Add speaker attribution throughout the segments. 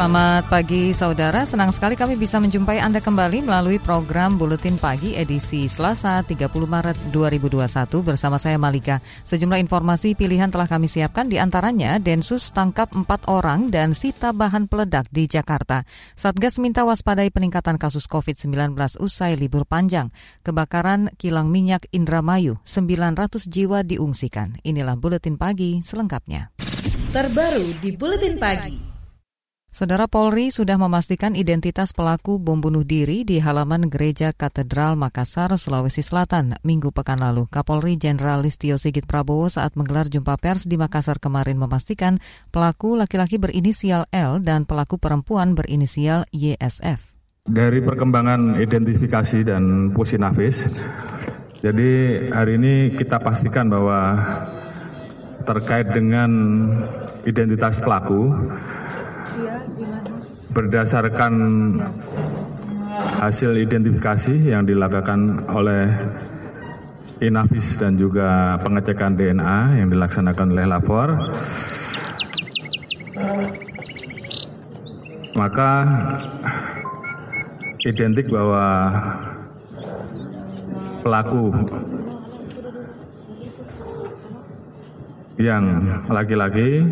Speaker 1: Selamat pagi saudara, senang sekali kami bisa menjumpai Anda kembali melalui program Buletin Pagi edisi Selasa 30 Maret 2021 bersama saya Malika. Sejumlah informasi pilihan telah kami siapkan di antaranya Densus tangkap 4 orang dan sita bahan peledak di Jakarta. Satgas minta waspadai peningkatan kasus COVID-19 usai libur panjang. Kebakaran kilang minyak Indramayu, 900 jiwa diungsikan. Inilah Buletin Pagi selengkapnya.
Speaker 2: Terbaru di Buletin Pagi.
Speaker 1: Saudara Polri sudah memastikan identitas pelaku bom bunuh diri di halaman Gereja Katedral Makassar, Sulawesi Selatan, minggu pekan lalu. Kapolri Jenderal Listio Sigit Prabowo saat menggelar jumpa pers di Makassar kemarin memastikan pelaku laki-laki berinisial L dan pelaku perempuan berinisial YSF.
Speaker 3: Dari perkembangan identifikasi dan pusinafis, jadi hari ini kita pastikan bahwa terkait dengan identitas pelaku, berdasarkan hasil identifikasi yang dilakukan oleh Inafis dan juga pengecekan DNA yang dilaksanakan oleh lapor, maka identik bahwa pelaku yang laki-laki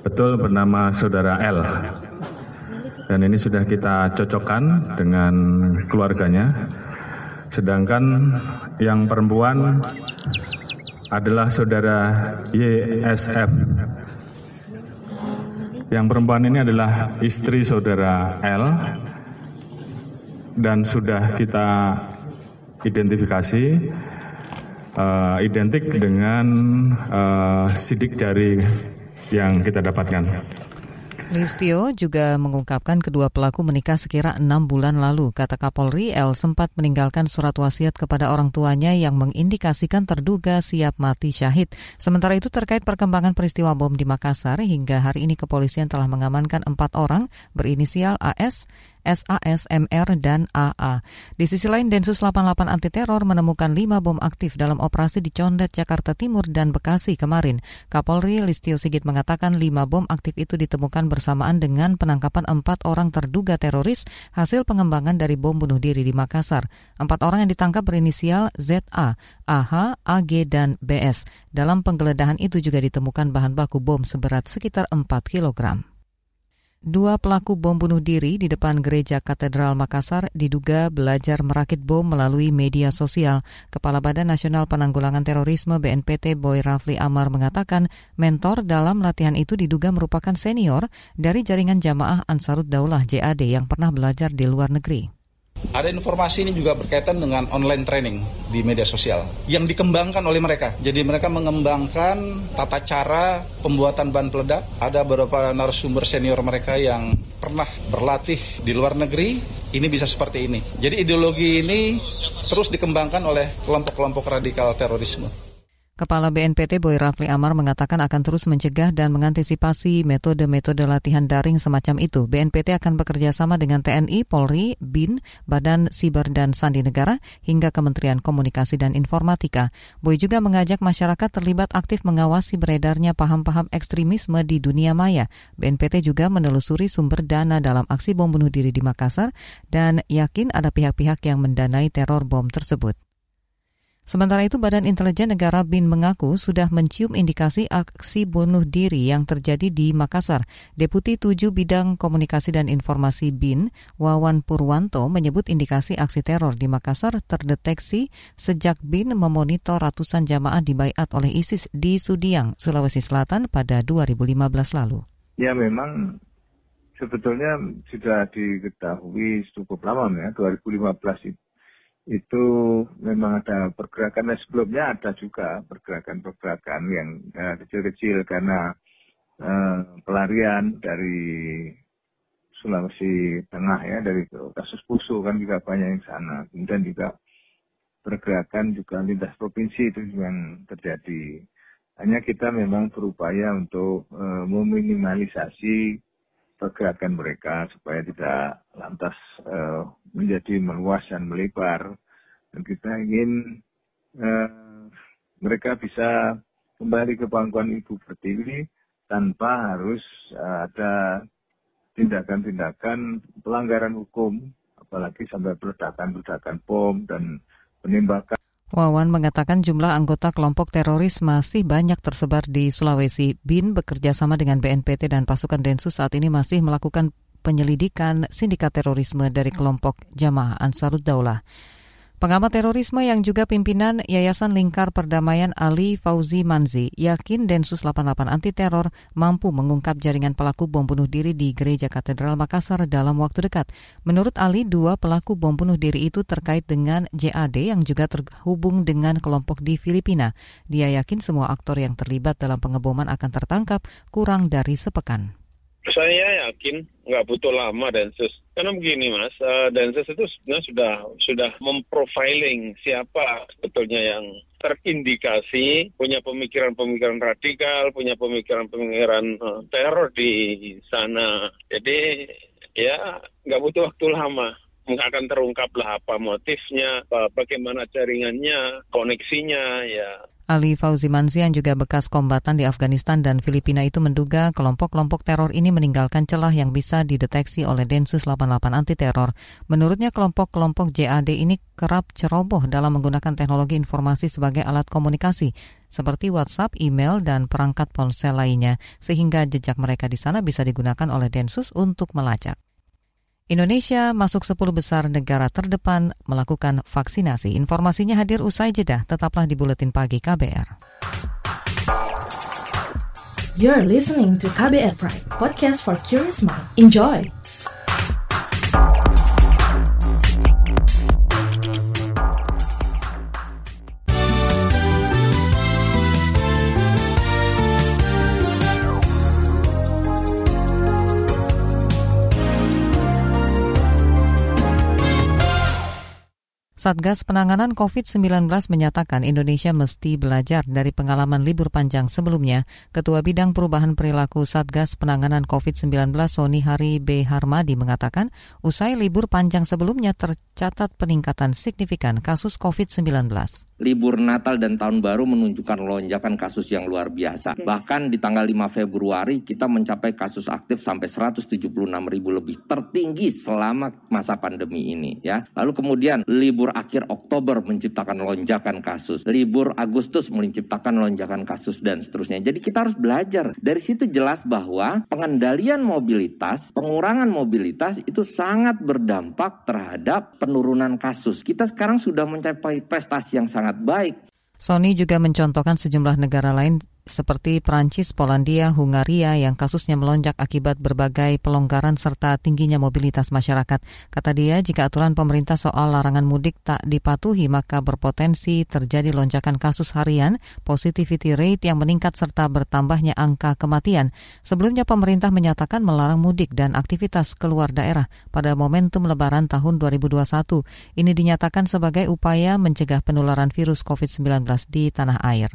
Speaker 3: betul bernama saudara L dan ini sudah kita cocokkan dengan keluarganya. Sedangkan yang perempuan adalah saudara YSF. Yang perempuan ini adalah istri saudara L dan sudah kita identifikasi uh, identik dengan uh, sidik jari yang kita dapatkan.
Speaker 1: Listio juga mengungkapkan kedua pelaku menikah sekira enam bulan lalu. Kata Kapolri, L sempat meninggalkan surat wasiat kepada orang tuanya yang mengindikasikan terduga siap mati syahid. Sementara itu terkait perkembangan peristiwa bom di Makassar, hingga hari ini kepolisian telah mengamankan empat orang berinisial AS, SAS, MR, dan AA. Di sisi lain, Densus 88 anti teror menemukan lima bom aktif dalam operasi di Condet, Jakarta Timur, dan Bekasi kemarin. Kapolri Listio Sigit mengatakan lima bom aktif itu ditemukan bersamaan dengan penangkapan empat orang terduga teroris hasil pengembangan dari bom bunuh diri di Makassar. Empat orang yang ditangkap berinisial ZA, AH, AG, dan BS. Dalam penggeledahan itu juga ditemukan bahan baku bom seberat sekitar 4 kilogram. Dua pelaku bom bunuh diri di depan gereja Katedral Makassar diduga belajar merakit bom melalui media sosial. Kepala Badan Nasional Penanggulangan Terorisme BNPT Boy Rafli Amar mengatakan mentor dalam latihan itu diduga merupakan senior dari jaringan jamaah Ansarud Daulah JAD yang pernah belajar di luar negeri.
Speaker 4: Ada informasi ini juga berkaitan dengan online training di media sosial yang dikembangkan oleh mereka. Jadi mereka mengembangkan tata cara pembuatan bahan peledak. Ada beberapa narasumber senior mereka yang pernah berlatih di luar negeri. Ini bisa seperti ini. Jadi ideologi ini terus dikembangkan oleh kelompok-kelompok radikal terorisme.
Speaker 1: Kepala BNPT Boy Rafli Amar mengatakan akan terus mencegah dan mengantisipasi metode-metode latihan daring semacam itu. BNPT akan bekerja sama dengan TNI, Polri, BIN, Badan Siber dan Sandi Negara, hingga Kementerian Komunikasi dan Informatika. Boy juga mengajak masyarakat terlibat aktif mengawasi beredarnya paham-paham ekstremisme di dunia maya. BNPT juga menelusuri sumber dana dalam aksi bom bunuh diri di Makassar dan yakin ada pihak-pihak yang mendanai teror bom tersebut. Sementara itu, Badan Intelijen Negara BIN mengaku sudah mencium indikasi aksi bunuh diri yang terjadi di Makassar. Deputi 7 Bidang Komunikasi dan Informasi BIN, Wawan Purwanto, menyebut indikasi aksi teror di Makassar terdeteksi sejak BIN memonitor ratusan jamaah dibaiat oleh ISIS di Sudiang, Sulawesi Selatan pada 2015 lalu.
Speaker 5: Ya memang sebetulnya sudah diketahui cukup lama ya, 2015 itu itu memang ada pergerakan dan sebelumnya ada juga pergerakan-pergerakan yang kecil-kecil uh, karena uh, pelarian dari Sulawesi Tengah ya dari kasus Puso kan juga banyak yang sana. Kemudian juga pergerakan juga lintas provinsi itu yang terjadi. Hanya kita memang berupaya untuk uh, meminimalisasi pergerakan mereka supaya tidak lantas uh, menjadi meluas dan melebar. Dan kita ingin uh, mereka bisa kembali ke pangkuan ibu pertiwi tanpa harus uh, ada tindakan-tindakan pelanggaran hukum, apalagi sampai peledakan-peledakan bom dan penembakan.
Speaker 1: Wawan mengatakan jumlah anggota kelompok teroris masih banyak tersebar di Sulawesi. BIN bekerja sama dengan BNPT dan pasukan Densus saat ini masih melakukan penyelidikan sindikat terorisme dari kelompok Jamaah Ansarud Daulah. Pengamat terorisme yang juga pimpinan Yayasan Lingkar Perdamaian Ali Fauzi Manzi yakin Densus 88 anti teror mampu mengungkap jaringan pelaku bom bunuh diri di Gereja Katedral Makassar dalam waktu dekat. Menurut Ali, dua pelaku bom bunuh diri itu terkait dengan JAD yang juga terhubung dengan kelompok di Filipina. Dia yakin semua aktor yang terlibat dalam pengeboman akan tertangkap kurang dari sepekan.
Speaker 6: Saya yakin nggak butuh lama Densus. Karena begini mas, uh, Densus itu sebenarnya sudah sudah memprofiling siapa sebetulnya yang terindikasi punya pemikiran-pemikiran radikal, punya pemikiran-pemikiran uh, teror di sana. Jadi ya nggak butuh waktu lama akan terungkaplah apa motifnya, apa, bagaimana jaringannya, koneksinya, ya
Speaker 1: Ali Fauzi Manzian juga bekas kombatan di Afghanistan dan Filipina itu menduga kelompok-kelompok teror ini meninggalkan celah yang bisa dideteksi oleh Densus 88 anti teror. Menurutnya kelompok-kelompok JAD ini kerap ceroboh dalam menggunakan teknologi informasi sebagai alat komunikasi seperti WhatsApp, email, dan perangkat ponsel lainnya sehingga jejak mereka di sana bisa digunakan oleh Densus untuk melacak. Indonesia masuk 10 besar negara terdepan melakukan vaksinasi. Informasinya hadir usai jeda. Tetaplah di Buletin Pagi KBR.
Speaker 2: You're listening to KBR Pride, podcast for curious mind. Enjoy!
Speaker 1: Satgas Penanganan COVID-19 menyatakan Indonesia mesti belajar dari pengalaman libur panjang sebelumnya. Ketua Bidang Perubahan Perilaku Satgas Penanganan COVID-19 Sony Hari B. Harmadi mengatakan, usai libur panjang sebelumnya tercatat peningkatan signifikan kasus COVID-19
Speaker 7: libur Natal dan Tahun Baru menunjukkan lonjakan kasus yang luar biasa. Okay. Bahkan di tanggal 5 Februari kita mencapai kasus aktif sampai 176 ribu lebih tertinggi selama masa pandemi ini ya. Lalu kemudian libur akhir Oktober menciptakan lonjakan kasus, libur Agustus menciptakan lonjakan kasus dan seterusnya. Jadi kita harus belajar. Dari situ jelas bahwa pengendalian mobilitas, pengurangan mobilitas itu sangat berdampak terhadap penurunan kasus. Kita sekarang sudah mencapai prestasi yang sangat sangat baik.
Speaker 1: Sony juga mencontohkan sejumlah negara lain seperti Prancis, Polandia, Hungaria yang kasusnya melonjak akibat berbagai pelonggaran serta tingginya mobilitas masyarakat. Kata dia, jika aturan pemerintah soal larangan mudik tak dipatuhi, maka berpotensi terjadi lonjakan kasus harian, positivity rate yang meningkat serta bertambahnya angka kematian. Sebelumnya pemerintah menyatakan melarang mudik dan aktivitas keluar daerah pada momentum lebaran tahun 2021. Ini dinyatakan sebagai upaya mencegah penularan virus COVID-19 di tanah air.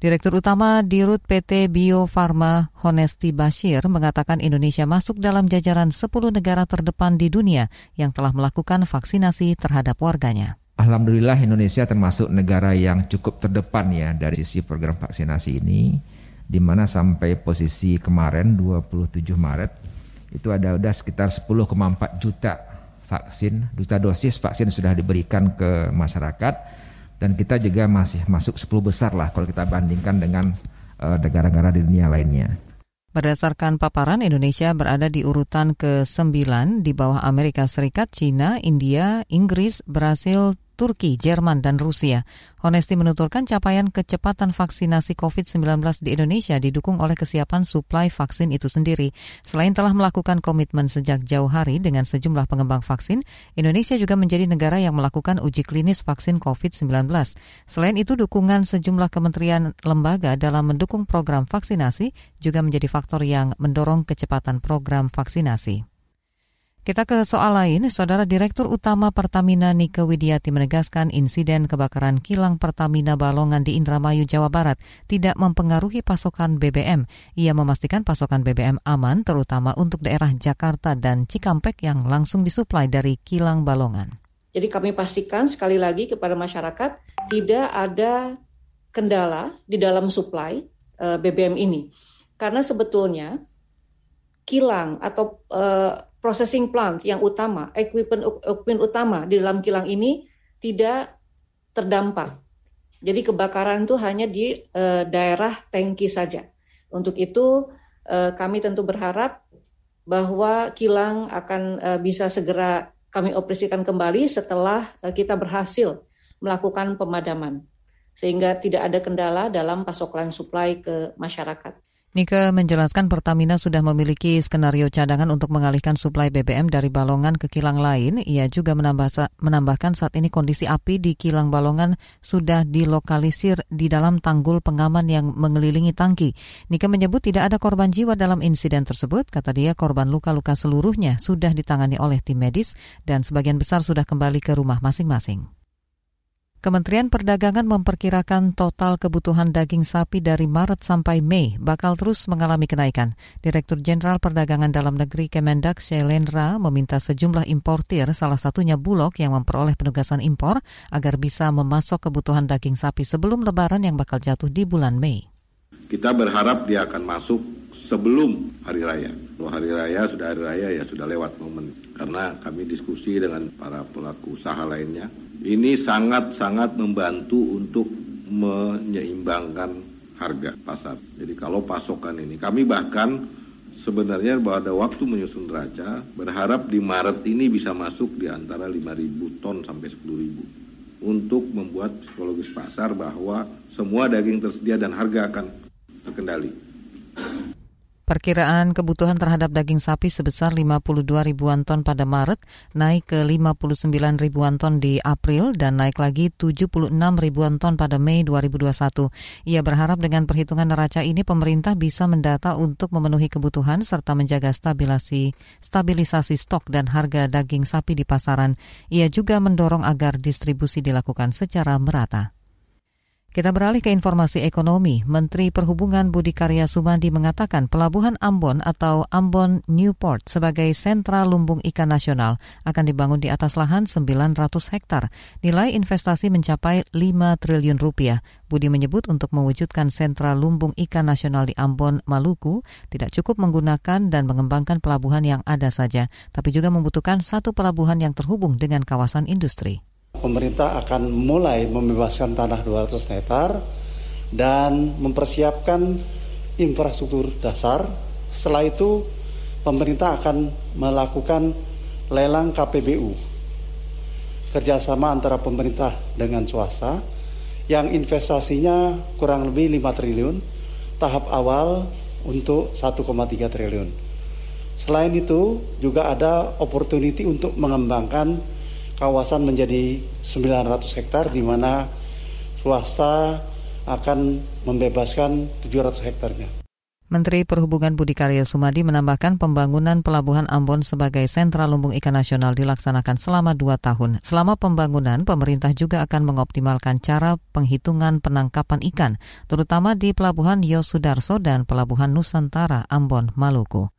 Speaker 1: Direktur Utama Dirut PT Bio Farma Honesti Bashir mengatakan Indonesia masuk dalam jajaran 10 negara terdepan di dunia yang telah melakukan vaksinasi terhadap warganya.
Speaker 8: Alhamdulillah Indonesia termasuk negara yang cukup terdepan ya dari sisi program vaksinasi ini di mana sampai posisi kemarin 27 Maret itu ada udah sekitar 10,4 juta vaksin, juta dosis vaksin sudah diberikan ke masyarakat dan kita juga masih masuk 10 besar lah kalau kita bandingkan dengan eh, negara-negara uh, di dunia lainnya.
Speaker 1: Berdasarkan paparan, Indonesia berada di urutan ke-9 di bawah Amerika Serikat, China, India, Inggris, Brasil, Turki, Jerman, dan Rusia. Honesti menuturkan capaian kecepatan vaksinasi COVID-19 di Indonesia didukung oleh kesiapan suplai vaksin itu sendiri. Selain telah melakukan komitmen sejak jauh hari dengan sejumlah pengembang vaksin, Indonesia juga menjadi negara yang melakukan uji klinis vaksin COVID-19. Selain itu, dukungan sejumlah kementerian lembaga dalam mendukung program vaksinasi juga menjadi faktor yang mendorong kecepatan program vaksinasi. Kita ke soal lain, Saudara Direktur Utama Pertamina Nike Widiati menegaskan insiden kebakaran kilang Pertamina Balongan di Indramayu, Jawa Barat tidak mempengaruhi pasokan BBM. Ia memastikan pasokan BBM aman terutama untuk daerah Jakarta dan Cikampek yang langsung disuplai dari kilang Balongan.
Speaker 9: Jadi kami pastikan sekali lagi kepada masyarakat tidak ada kendala di dalam suplai eh, BBM ini. Karena sebetulnya kilang atau uh, processing plant yang utama, equipment, equipment utama di dalam kilang ini tidak terdampak. Jadi kebakaran itu hanya di uh, daerah tangki saja. Untuk itu uh, kami tentu berharap bahwa kilang akan uh, bisa segera kami operasikan kembali setelah uh, kita berhasil melakukan pemadaman sehingga tidak ada kendala dalam pasokan suplai ke masyarakat.
Speaker 1: Nika menjelaskan Pertamina sudah memiliki skenario cadangan untuk mengalihkan suplai BBM dari Balongan ke kilang lain. Ia juga menambah, menambahkan saat ini kondisi api di kilang Balongan sudah dilokalisir di dalam tanggul pengaman yang mengelilingi tangki. Nika menyebut tidak ada korban jiwa dalam insiden tersebut. Kata dia korban luka-luka seluruhnya sudah ditangani oleh tim medis dan sebagian besar sudah kembali ke rumah masing-masing. Kementerian Perdagangan memperkirakan total kebutuhan daging sapi dari Maret sampai Mei bakal terus mengalami kenaikan. Direktur Jenderal Perdagangan Dalam Negeri Kemendak Shailendra meminta sejumlah importir, salah satunya Bulog yang memperoleh penugasan impor, agar bisa memasok kebutuhan daging sapi sebelum lebaran yang bakal jatuh di bulan Mei.
Speaker 10: Kita berharap dia akan masuk sebelum hari raya. Kalau hari raya sudah hari raya ya sudah lewat momen. Karena kami diskusi dengan para pelaku usaha lainnya, ini sangat-sangat membantu untuk menyeimbangkan harga pasar. Jadi kalau pasokan ini, kami bahkan sebenarnya pada waktu menyusun neraca berharap di Maret ini bisa masuk di antara 5.000 ton sampai 10.000 untuk membuat psikologis pasar bahwa semua daging tersedia dan harga akan terkendali.
Speaker 1: Perkiraan kebutuhan terhadap daging sapi sebesar 52 ribuan ton pada Maret, naik ke 59 ribuan ton di April, dan naik lagi 76 ribuan ton pada Mei 2021. Ia berharap dengan perhitungan neraca ini pemerintah bisa mendata untuk memenuhi kebutuhan serta menjaga stabilisasi, stabilisasi stok dan harga daging sapi di pasaran. Ia juga mendorong agar distribusi dilakukan secara merata. Kita beralih ke informasi ekonomi. Menteri Perhubungan Budi Karya Sumandi mengatakan pelabuhan Ambon atau Ambon Newport sebagai sentra lumbung ikan nasional akan dibangun di atas lahan 900 hektar. Nilai investasi mencapai 5 triliun rupiah. Budi menyebut untuk mewujudkan sentra lumbung ikan nasional di Ambon, Maluku, tidak cukup menggunakan dan mengembangkan pelabuhan yang ada saja, tapi juga membutuhkan satu pelabuhan yang terhubung dengan kawasan industri
Speaker 11: pemerintah akan mulai membebaskan tanah 200 hektar dan mempersiapkan infrastruktur dasar. Setelah itu pemerintah akan melakukan lelang KPBU kerjasama antara pemerintah dengan swasta yang investasinya kurang lebih 5 triliun tahap awal untuk 1,3 triliun. Selain itu juga ada opportunity untuk mengembangkan kawasan menjadi 900 hektar di mana swasta akan membebaskan 700 hektarnya.
Speaker 1: Menteri Perhubungan Budi Karya Sumadi menambahkan pembangunan Pelabuhan Ambon sebagai sentra lumbung ikan nasional dilaksanakan selama dua tahun. Selama pembangunan, pemerintah juga akan mengoptimalkan cara penghitungan penangkapan ikan, terutama di Pelabuhan Yosudarso dan Pelabuhan Nusantara Ambon, Maluku.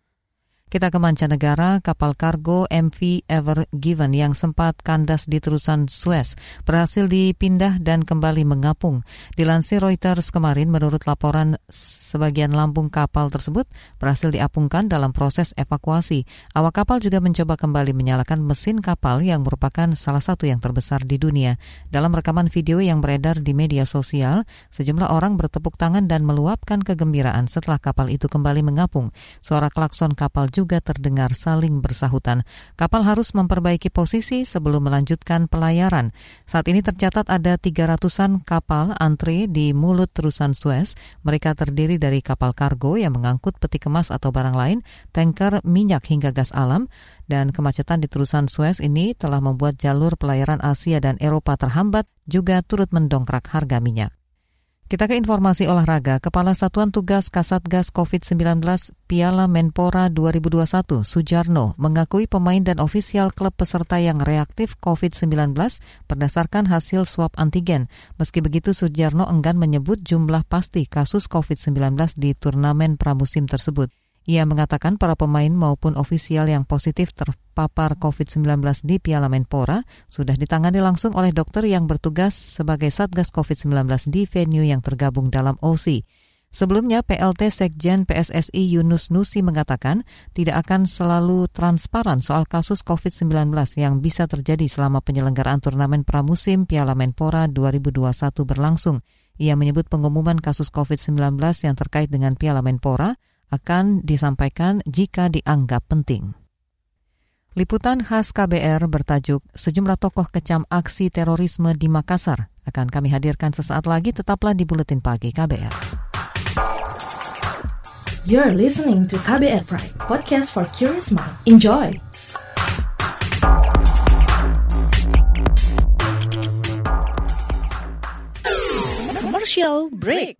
Speaker 1: Kita ke mancanegara, kapal kargo MV Ever Given yang sempat kandas di terusan Suez berhasil dipindah dan kembali mengapung. Dilansir Reuters kemarin, menurut laporan sebagian lambung kapal tersebut berhasil diapungkan dalam proses evakuasi. Awak kapal juga mencoba kembali menyalakan mesin kapal yang merupakan salah satu yang terbesar di dunia. Dalam rekaman video yang beredar di media sosial, sejumlah orang bertepuk tangan dan meluapkan kegembiraan setelah kapal itu kembali mengapung. Suara klakson kapal juga juga terdengar saling bersahutan. Kapal harus memperbaiki posisi sebelum melanjutkan pelayaran. Saat ini tercatat ada 300-an kapal antre di mulut terusan Suez. Mereka terdiri dari kapal kargo yang mengangkut peti kemas atau barang lain, tanker minyak hingga gas alam, dan kemacetan di terusan Suez ini telah membuat jalur pelayaran Asia dan Eropa terhambat juga turut mendongkrak harga minyak. Kita ke informasi olahraga. Kepala Satuan Tugas Kasatgas COVID-19 Piala Menpora 2021, Sujarno, mengakui pemain dan ofisial klub peserta yang reaktif COVID-19 berdasarkan hasil swab antigen. Meski begitu, Sujarno enggan menyebut jumlah pasti kasus COVID-19 di turnamen pramusim tersebut. Ia mengatakan para pemain maupun ofisial yang positif terpapar COVID-19 di Piala Menpora sudah ditangani langsung oleh dokter yang bertugas sebagai Satgas COVID-19 di venue yang tergabung dalam OC. Sebelumnya, PLT Sekjen PSSI Yunus Nusi mengatakan tidak akan selalu transparan soal kasus COVID-19 yang bisa terjadi selama penyelenggaraan turnamen pramusim Piala Menpora 2021 berlangsung. Ia menyebut pengumuman kasus COVID-19 yang terkait dengan Piala Menpora akan disampaikan jika dianggap penting. Liputan khas KBR bertajuk Sejumlah Tokoh Kecam Aksi Terorisme di Makassar akan kami hadirkan sesaat lagi tetaplah di Buletin Pagi KBR.
Speaker 2: You're listening to KBR Pride, podcast for curious mind. Enjoy!
Speaker 12: Commercial break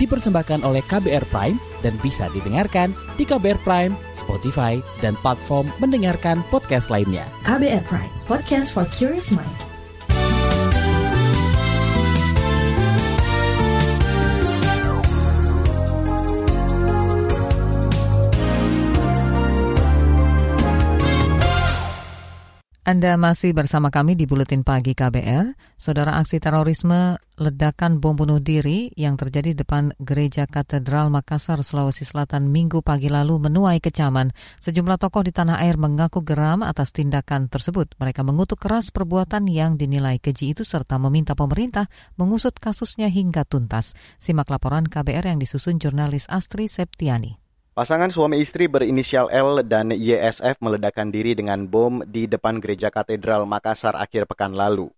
Speaker 13: dipersembahkan oleh KBR Prime dan bisa didengarkan di KBR Prime, Spotify, dan platform mendengarkan podcast lainnya.
Speaker 2: KBR Prime, podcast for curious mind.
Speaker 1: Anda masih bersama kami di Buletin Pagi KBR. Saudara aksi terorisme ledakan bom bunuh diri yang terjadi depan Gereja Katedral Makassar, Sulawesi Selatan minggu pagi lalu menuai kecaman. Sejumlah tokoh di tanah air mengaku geram atas tindakan tersebut. Mereka mengutuk keras perbuatan yang dinilai keji itu serta meminta pemerintah mengusut kasusnya hingga tuntas. Simak laporan KBR yang disusun jurnalis Astri Septiani.
Speaker 14: Pasangan suami istri berinisial L dan YSF meledakkan diri dengan bom di depan gereja katedral Makassar akhir pekan lalu.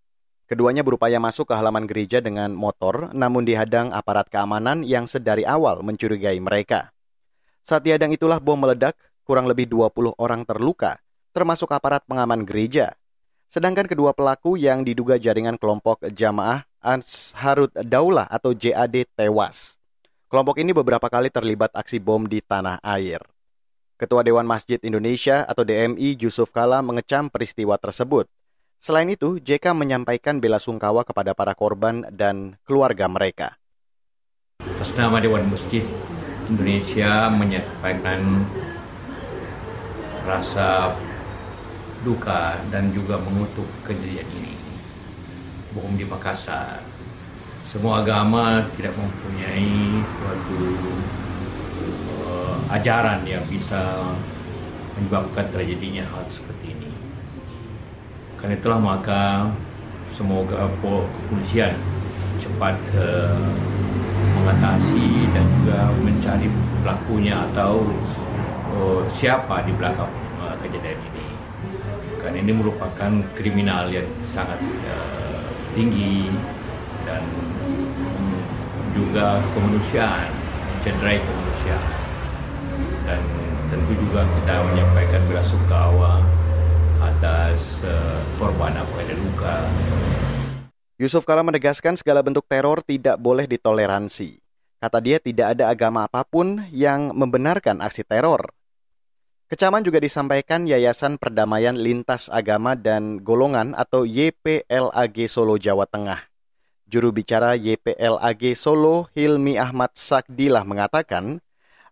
Speaker 14: Keduanya berupaya masuk ke halaman gereja dengan motor, namun dihadang aparat keamanan yang sedari awal mencurigai mereka. Saat dihadang itulah bom meledak, kurang lebih 20 orang terluka, termasuk aparat pengaman gereja. Sedangkan kedua pelaku yang diduga jaringan kelompok jamaah Ansharut Daulah atau JAD tewas. Kelompok ini beberapa kali terlibat aksi bom di tanah air. Ketua Dewan Masjid Indonesia atau DMI Yusuf Kala mengecam peristiwa tersebut. Selain itu, JK menyampaikan bela sungkawa kepada para korban dan keluarga mereka.
Speaker 15: Atas nama Dewan Masjid Indonesia menyampaikan rasa duka dan juga mengutuk kejadian ini. Bom di Makassar semua agama tidak mempunyai suatu uh, ajaran yang bisa menyebabkan terjadinya hal seperti ini. Karena itulah maka semoga kepolisian cepat uh, mengatasi dan juga mencari pelakunya atau uh, siapa di belakang uh, kejadian ini. Karena ini merupakan kriminal yang sangat uh, tinggi dan juga kemanusiaan, cederai kemanusiaan. Dan tentu juga kita menyampaikan bela sungkawa atas uh, korban apa luka.
Speaker 14: Yusuf Kala menegaskan segala bentuk teror tidak boleh ditoleransi. Kata dia tidak ada agama apa pun yang membenarkan aksi teror. Kecaman juga disampaikan Yayasan Perdamaian Lintas Agama dan Golongan atau YPLAG Solo Jawa Tengah. Juru bicara YPLAG Solo, Hilmi Ahmad Sakdilah mengatakan,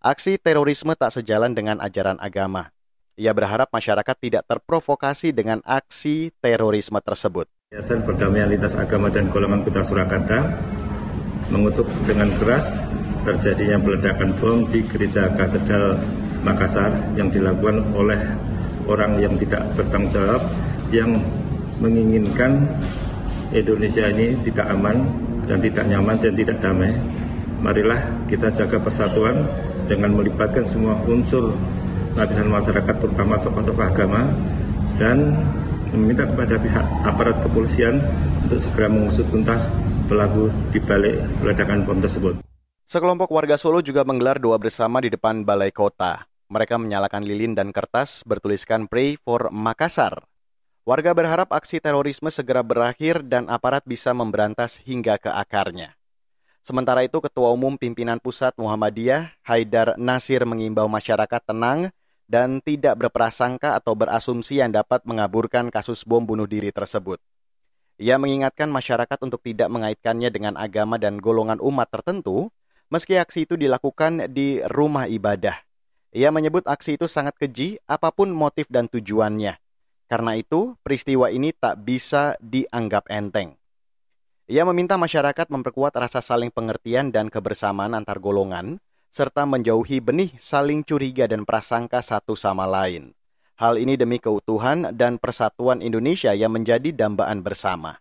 Speaker 14: aksi terorisme tak sejalan dengan ajaran agama. Ia berharap masyarakat tidak terprovokasi dengan aksi terorisme tersebut.
Speaker 16: Yayasan Perdamaian Lintas Agama dan Golongan Putra Surakarta mengutuk dengan keras terjadinya peledakan bom di Gereja Katedral Makassar yang dilakukan oleh orang yang tidak bertanggung jawab yang menginginkan Indonesia ini tidak aman dan tidak nyaman dan tidak damai. Marilah kita jaga persatuan dengan melibatkan semua unsur lapisan masyarakat terutama tokoh-tokoh agama dan meminta kepada pihak aparat kepolisian untuk segera mengusut tuntas pelaku di balik ledakan bom tersebut.
Speaker 14: Sekelompok warga Solo juga menggelar doa bersama di depan Balai Kota. Mereka menyalakan lilin dan kertas bertuliskan Pray for Makassar. Warga berharap aksi terorisme segera berakhir dan aparat bisa memberantas hingga ke akarnya. Sementara itu, Ketua Umum Pimpinan Pusat Muhammadiyah, Haidar Nasir mengimbau masyarakat tenang dan tidak berprasangka atau berasumsi yang dapat mengaburkan kasus bom bunuh diri tersebut. Ia mengingatkan masyarakat untuk tidak mengaitkannya dengan agama dan golongan umat tertentu, meski aksi itu dilakukan di rumah ibadah. Ia menyebut aksi itu sangat keji apa pun motif dan tujuannya. Karena itu, peristiwa ini tak bisa dianggap enteng. Ia meminta masyarakat memperkuat rasa saling pengertian dan kebersamaan antar golongan, serta menjauhi benih saling curiga dan prasangka satu sama lain. Hal ini demi keutuhan dan persatuan Indonesia yang menjadi dambaan bersama.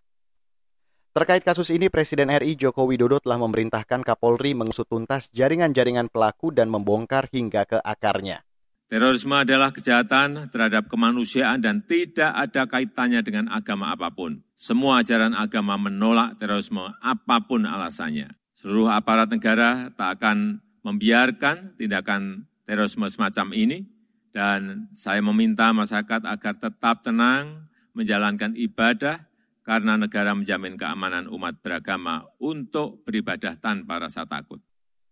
Speaker 14: Terkait kasus ini, Presiden RI Joko Widodo telah memerintahkan Kapolri mengusut tuntas jaringan-jaringan pelaku dan membongkar hingga ke akarnya.
Speaker 17: Terorisme adalah kejahatan terhadap kemanusiaan dan tidak ada kaitannya dengan agama apa pun. Semua ajaran agama menolak terorisme apa pun alasannya. Seluruh aparat negara tak akan membiarkan tindakan terorisme semacam ini dan saya meminta masyarakat agar tetap tenang menjalankan ibadah karena negara menjamin keamanan umat beragama untuk beribadah tanpa rasa takut.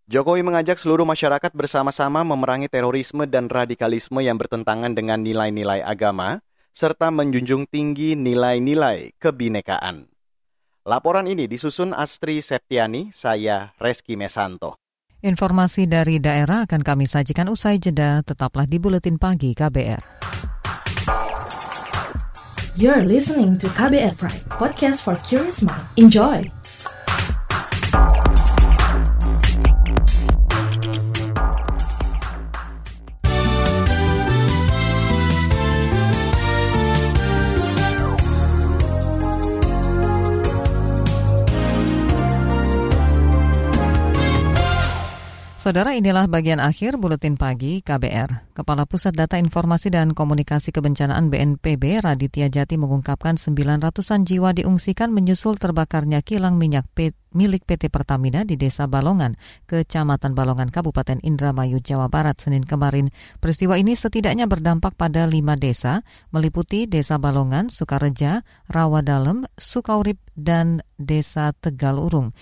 Speaker 14: Jokowi mengajak seluruh masyarakat bersama-sama memerangi terorisme dan radikalisme yang bertentangan dengan nilai-nilai agama, serta menjunjung tinggi nilai-nilai kebinekaan. Laporan ini disusun Astri Septiani, saya Reski Mesanto.
Speaker 1: Informasi dari daerah akan kami sajikan usai jeda, tetaplah di Buletin Pagi KBR.
Speaker 2: You're listening to KBR Pride, podcast for curious mind. Enjoy!
Speaker 1: Saudara inilah bagian akhir buletin pagi KBR. Kepala Pusat Data Informasi dan Komunikasi Kebencanaan BNPB Raditya Jati mengungkapkan 900-an jiwa diungsikan menyusul terbakarnya kilang minyak milik PT Pertamina di Desa Balongan, Kecamatan Balongan, Kabupaten Indramayu, Jawa Barat, Senin kemarin. Peristiwa ini setidaknya berdampak pada lima desa, meliputi Desa Balongan, Sukareja, Rawadalem, Sukaurip, dan Desa Tegal Urung.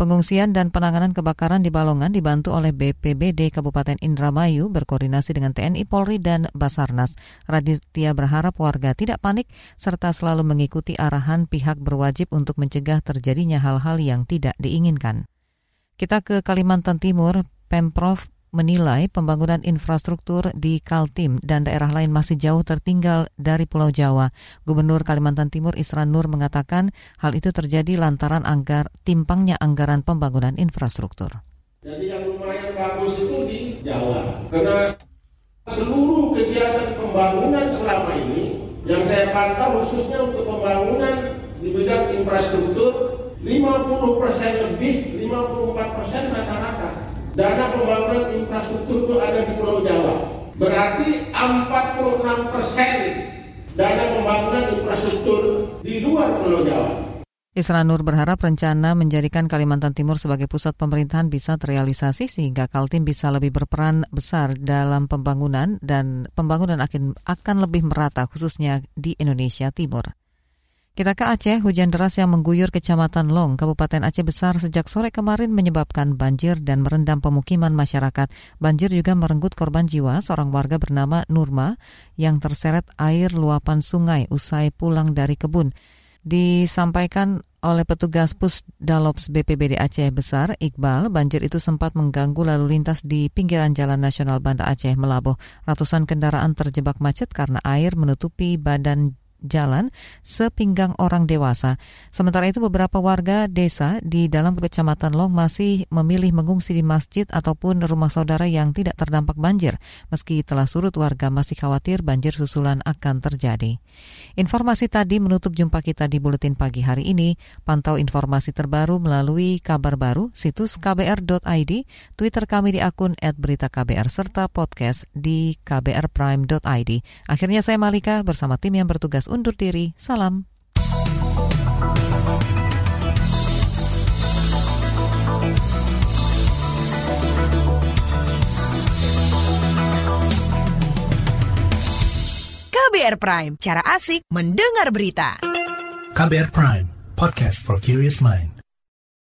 Speaker 1: Pengungsian dan penanganan kebakaran di Balongan dibantu oleh BPBD Kabupaten Indramayu berkoordinasi dengan TNI Polri dan Basarnas. Raditya berharap warga tidak panik serta selalu mengikuti arahan pihak berwajib untuk mencegah terjadinya hal-hal yang tidak diinginkan. Kita ke Kalimantan Timur, Pemprov menilai pembangunan infrastruktur di Kaltim dan daerah lain masih jauh tertinggal dari Pulau Jawa. Gubernur Kalimantan Timur Isran Nur mengatakan hal itu terjadi lantaran anggar timpangnya anggaran pembangunan infrastruktur.
Speaker 18: Jadi yang lumayan bagus itu di Jawa. Karena seluruh kegiatan pembangunan selama ini yang saya pantau khususnya untuk pembangunan di bidang infrastruktur 50% lebih, 54% rata-rata dana pembangunan infrastruktur itu ada di Pulau Jawa. Berarti 46 persen dana pembangunan infrastruktur di luar Pulau Jawa.
Speaker 1: Isra Nur berharap rencana menjadikan Kalimantan Timur sebagai pusat pemerintahan bisa terrealisasi sehingga Kaltim bisa lebih berperan besar dalam pembangunan dan pembangunan akan, akan lebih merata khususnya di Indonesia Timur. Kita ke Aceh, hujan deras yang mengguyur Kecamatan Long, Kabupaten Aceh Besar sejak sore kemarin menyebabkan banjir dan merendam pemukiman masyarakat. Banjir juga merenggut korban jiwa seorang warga bernama Nurma yang terseret air luapan sungai usai pulang dari kebun. Disampaikan oleh petugas Pusdalops BPBD Aceh Besar, Iqbal, banjir itu sempat mengganggu lalu lintas di pinggiran Jalan Nasional Banda Aceh Melaboh. Ratusan kendaraan terjebak macet karena air menutupi badan jalan sepinggang orang dewasa. Sementara itu beberapa warga desa di dalam kecamatan Long masih memilih mengungsi di masjid ataupun rumah saudara yang tidak terdampak banjir. Meski telah surut warga masih khawatir banjir susulan akan terjadi. Informasi tadi menutup jumpa kita di Buletin Pagi hari ini. Pantau informasi terbaru melalui kabar baru situs kbr.id, Twitter kami di akun @beritaKBR serta podcast di kbrprime.id. Akhirnya saya Malika bersama tim yang bertugas undur diri. Salam.
Speaker 19: KBR Prime, cara asik mendengar berita.
Speaker 20: KBR Prime, podcast for curious mind.